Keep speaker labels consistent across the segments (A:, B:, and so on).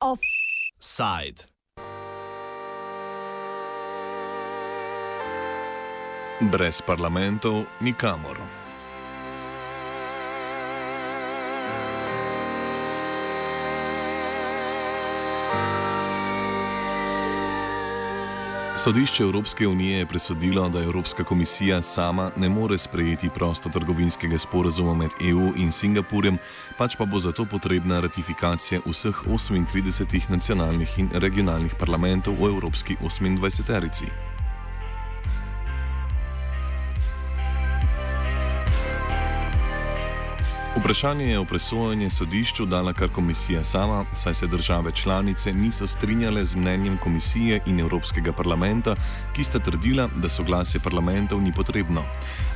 A: Offside. Brez parlamentov nikamor. Sodišče Evropske unije je presodilo, da Evropska komisija sama ne more sprejeti prostotrgovinskega sporazuma med EU in Singapurjem, pač pa bo zato potrebna ratifikacija vseh 38 nacionalnih in regionalnih parlamentov v Evropski 28-terici. Vprašanje je o presojanju sodišču dala kar komisija sama, saj se države članice niso strinjale z mnenjem komisije in Evropskega parlamenta, ki sta trdila, da soglasje parlamentov ni potrebno.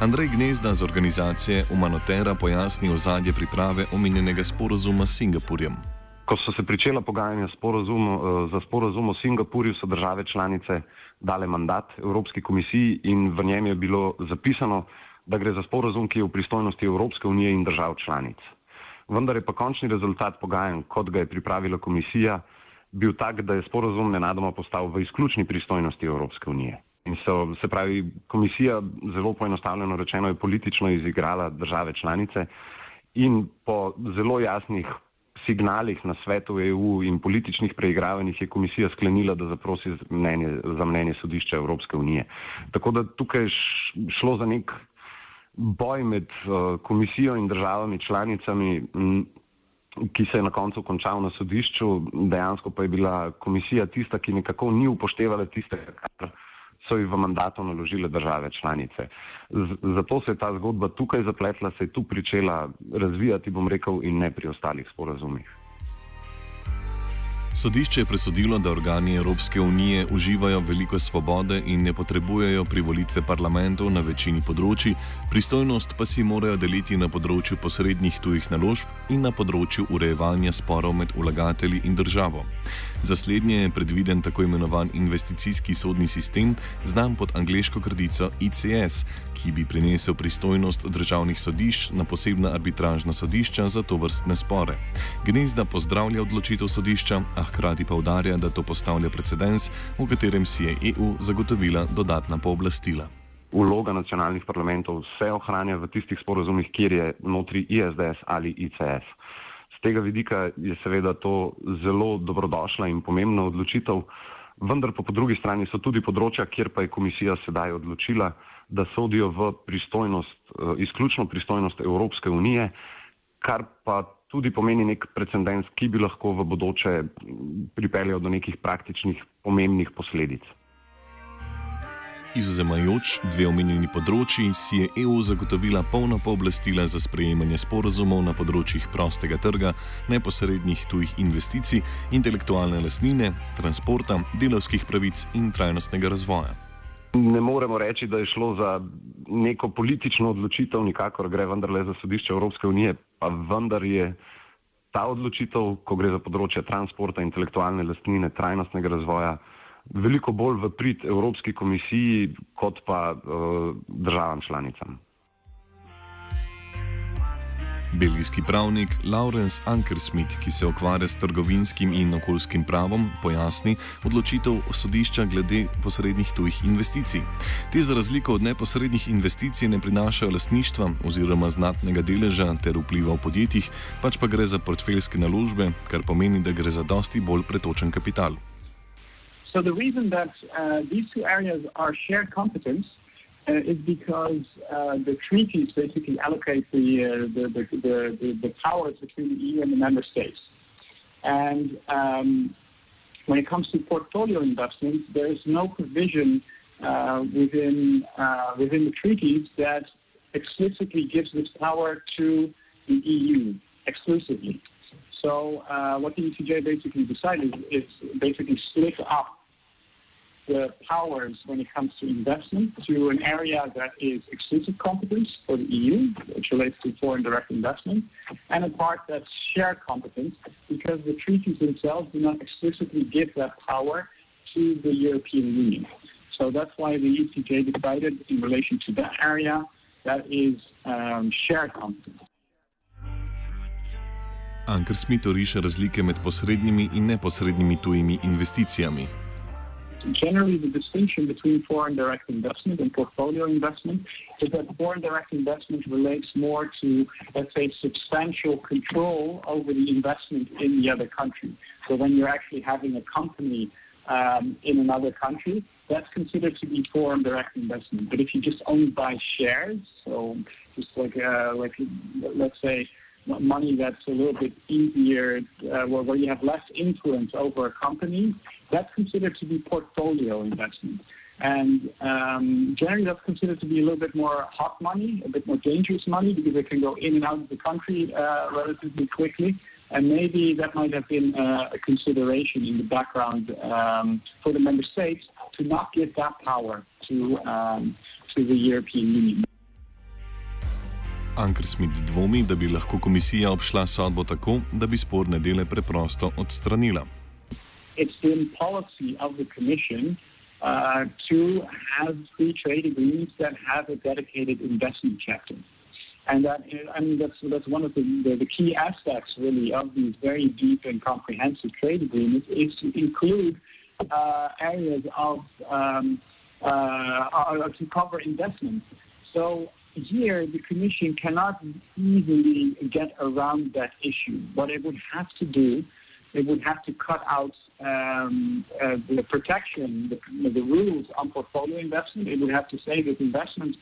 A: Andrej Gnezda z organizacije Umanotera pojasni ozadje priprave omenjenega sporozuma s Singapurjem.
B: Ko so se pričela pogajanja za sporozum o Singapurju, so države članice dale mandat Evropski komisiji in v njem je bilo zapisano, da gre za sporozum, ki je v pristojnosti Evropske unije in držav članic. Vendar je pa končni rezultat pogajanj, kot ga je pripravila komisija, bil tak, da je sporozum nenadoma postal v izključni pristojnosti Evropske unije. In so, se pravi, komisija, zelo poenostavljeno rečeno, je politično izigrala države članice in po zelo jasnih signalih na svetu EU in političnih preigravanjih je komisija sklenila, da zaprosi mnenje, za mnenje sodišča Evropske unije. Tako da tukaj šlo za nek boj med uh, komisijo in državami članicami, m, ki se je na koncu končal na sodišču, dejansko pa je bila komisija tista, ki nekako ni upoštevala tistega, kar so ji v mandatu naložile države članice. Z, zato se je ta zgodba tukaj zapletla, se je tu pričela razvijati, bom rekel, in ne pri ostalih sporazumih.
A: Sodišče je presodilo, da organi Evropske unije uživajo veliko svobode in ne potrebujejo privolitve parlamentov na večini področji, pristojnost pa si morajo deliti na področju posrednjih tujih naložb in na področju urejevanja sporov med vlagatelji in državo. Za slednje je predviden tako imenovan investicijski sodni sistem, znan pod angliško kratico ICS, ki bi prenesel pristojnost državnih sodišč na posebna arbitražna sodišča za to vrstne spore. Gnezda pozdravlja odločitev sodišča, a hkrati pa udarja, da to postavlja precedens, v katerem si je EU zagotovila dodatna pooblastila.
B: Vloga nacionalnih parlamentov se ohranja v tistih sporozumih, kjer je notri ISDS ali ICS. Z tega vidika je seveda to zelo dobrodošla in pomembna odločitev, vendar pa po drugi strani so tudi področja, kjer pa je komisija sedaj odločila, da sodijo v pristojnost, eh, izključno pristojnost Evropske unije, kar pa tudi pomeni nek precedens, ki bi lahko v bodoče pripeljal do nekih praktičnih pomembnih posledic.
A: Izuzemajoč dve omenjeni področji, si je EU zagotovila polna pooblastila za sprejemanje sporozumov na področjih prostega trga, neposrednih tujih investicij, intelektualne lasnine, transporta, delovskih pravic in trajnostnega razvoja.
B: Ne moremo reči, da je šlo za neko politično odločitev, nikakor gre vendarle za sodišče Evropske unije, pa vendar je ta odločitev, ko gre za področje transporta, intelektualne lastnine, trajnostnega razvoja, veliko bolj v prid Evropski komisiji kot pa uh, državam članicam.
A: Belgijski pravnik Laurence Ankersmith, ki se ukvarja s trgovinskim in okoljskim pravom, pojasni odločitev sodišča glede posrednih tujih investicij. Te za razliko od neposrednih investicij ne prinašajo lasništva oziroma znatnega deleža ter vpliva v podjetjih, pač pa gre za portfeljske naložbe, kar pomeni, da gre za dosti bolj pretočen kapital.
C: So the reason that uh, these two areas are shared competence is because uh, the treaties basically allocate the, uh, the, the, the, the, powers between the EU and the member states. And um, when it comes to portfolio investments, there is no provision uh, within, uh, within the treaties that explicitly gives this power to the EU exclusively. So uh, what the ECJ basically decided is basically split up the powers when it comes to investment to an area that is exclusive competence for the EU, which relates to foreign direct investment, and a part that's shared competence because the treaties themselves do not explicitly give that power to the European Union. So that's why the ECJ decided in relation to that area that is um, shared competence.
A: Anker Smith oriše razlike med posrednimi in neposrednimi tujimi investicijami.
C: Generally, the distinction between foreign direct investment and portfolio investment is that foreign direct investment relates more to, let's say, substantial control over the investment in the other country. So when you're actually having a company um, in another country, that's considered to be foreign direct investment. But if you just only buy shares, so just like uh, like let's say money that's a little bit easier, uh, where, where you have less influence over a company, that's considered to be portfolio investment. And um, generally, that's considered to be a little bit more hot money, a bit more dangerous money, because it can go in and out of the country uh, relatively quickly. And maybe that might have been uh, a consideration in the background um, for the member states to not give that power to, um, to the European Union.
A: Anker Smith dvomi, da bi lahko komisija obšla sodbo tako, da bi sporne dele preprosto odstranila.
C: It's been policy of the Commission uh, to have free trade agreements that have a dedicated investment chapter. And that, I mean, that's, that's one of the, the, the key aspects, really, of these very deep and comprehensive trade agreements is to include uh, areas of, um, uh, to cover investment. So here, the Commission cannot easily get around that issue. What it would have to do, it would have to cut out um, uh, the protection, the, the, rules on portfolio investment. It would have to say that investment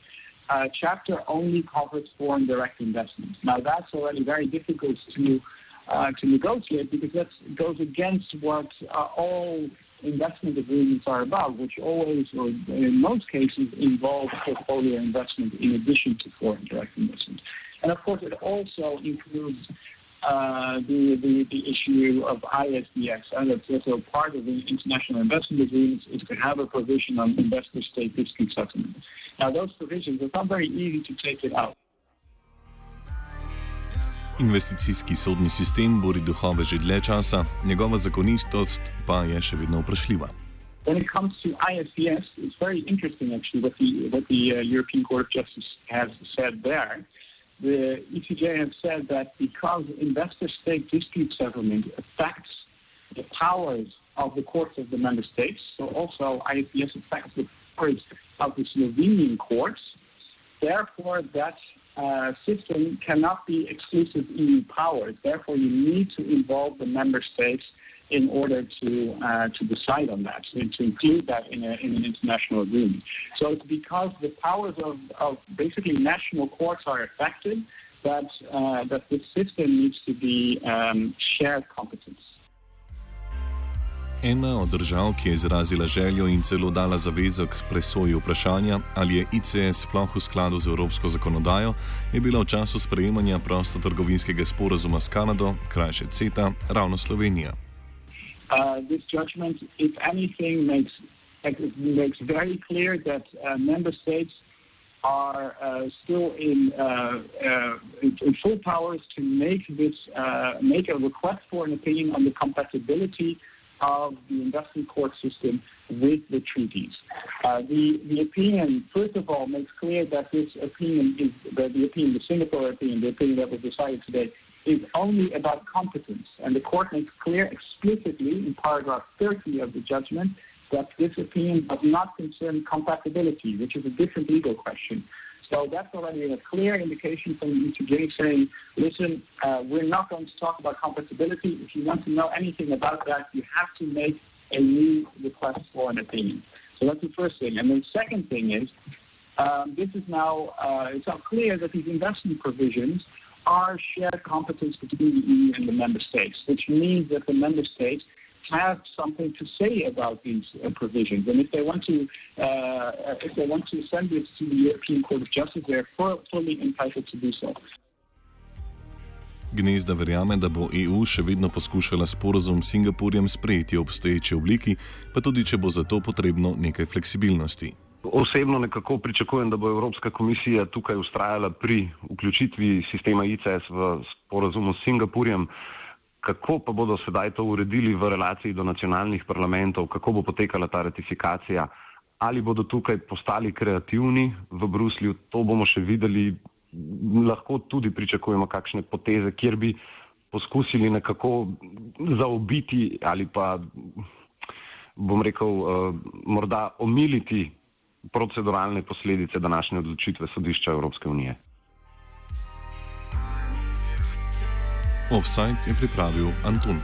C: uh, chapter only covers foreign direct investments. Now, that's already very difficult to uh, to negotiate because that goes against what uh, all investment agreements are about, which always, or in most cases, involve portfolio investment in addition to foreign direct investment. And of course, it also includes uh, the, the, the issue of ISDS, and that's also part of the international investment agreements, is to have a provision on investor-state dispute settlement. Now, those provisions, it's not very easy to take it out.
A: Investicijski sodni sistem bori duhove že dlje časa, njegova zakonitost pa je še vedno vprašljiva.
C: When it comes to ISDS, it's very interesting actually what the, what the uh, European Court of Justice has said there. The ECJ have said that because investor state dispute settlement affects the powers of the courts of the member states, so also ISDS affects the powers of the Slovenian courts, therefore that uh, system cannot be exclusive EU powers. Therefore, you need to involve the member states in order to uh, to decide on that, and to include that in, a, in, an international agreement. So it's because the powers of, of basically national courts are affected that uh, that this system needs to be um, shared competence.
A: Ena od držav, ki je izrazila željo in celo dala zavezo k presoji vprašanja, ali je ICS sploh v skladu z evropsko zakonodajo, je bila v času sprejemanja prostotrgovinskega sporazuma s Kanado, krajše CETA, ravno Slovenija.
C: Uh, this judgment, if anything, makes, makes very clear that uh, member states are uh, still in, uh, uh, in full powers to make this, make a request for an opinion on the compatibility of the investment court system with the treaties. The, the opinion, first of all, makes clear that this opinion is the, the opinion, the Singapore opinion, the opinion that was decided today, is only about competence. And the court makes clear explicitly in paragraph 30 of the judgment that this opinion does not concern compatibility, which is a different legal question. So that's already a clear indication from the ECJ saying, listen, uh, we're not going to talk about compatibility. If you want to know anything about that, you have to make a new request for an opinion. So that's the first thing. And the second thing is, um, this is now, uh, it's now clear that these investment provisions are shared competence between the EU and the member states, which means that the member states have something to say about these uh, provisions. And if they want to, uh, if they want to send this to the European Court of Justice, they're fully entitled to do so.
A: Gnezda verjame, da bo EU še vedno poskušala sporozum s Singapurjem sprejeti v obstoječi obliki, pa tudi, če bo za to potrebno nekaj fleksibilnosti.
B: Osebno nekako pričakujem, da bo Evropska komisija tukaj ustrajala pri vključitvi sistema ICS v sporozum s Singapurjem. Kako pa bodo sedaj to uredili v relaciji do nacionalnih parlamentov, kako bo potekala ta ratifikacija, Ali bodo tukaj postali kreativni v Bruslju, to bomo še videli. Lahko tudi pričakujemo kakšne poteze, kjer bi poskusili nekako zaobiti ali pa, bom rekel, uh, morda omiliti proceduralne posledice današnje odločitve sodišča Evropske unije.
A: Offside je pripravil Antun.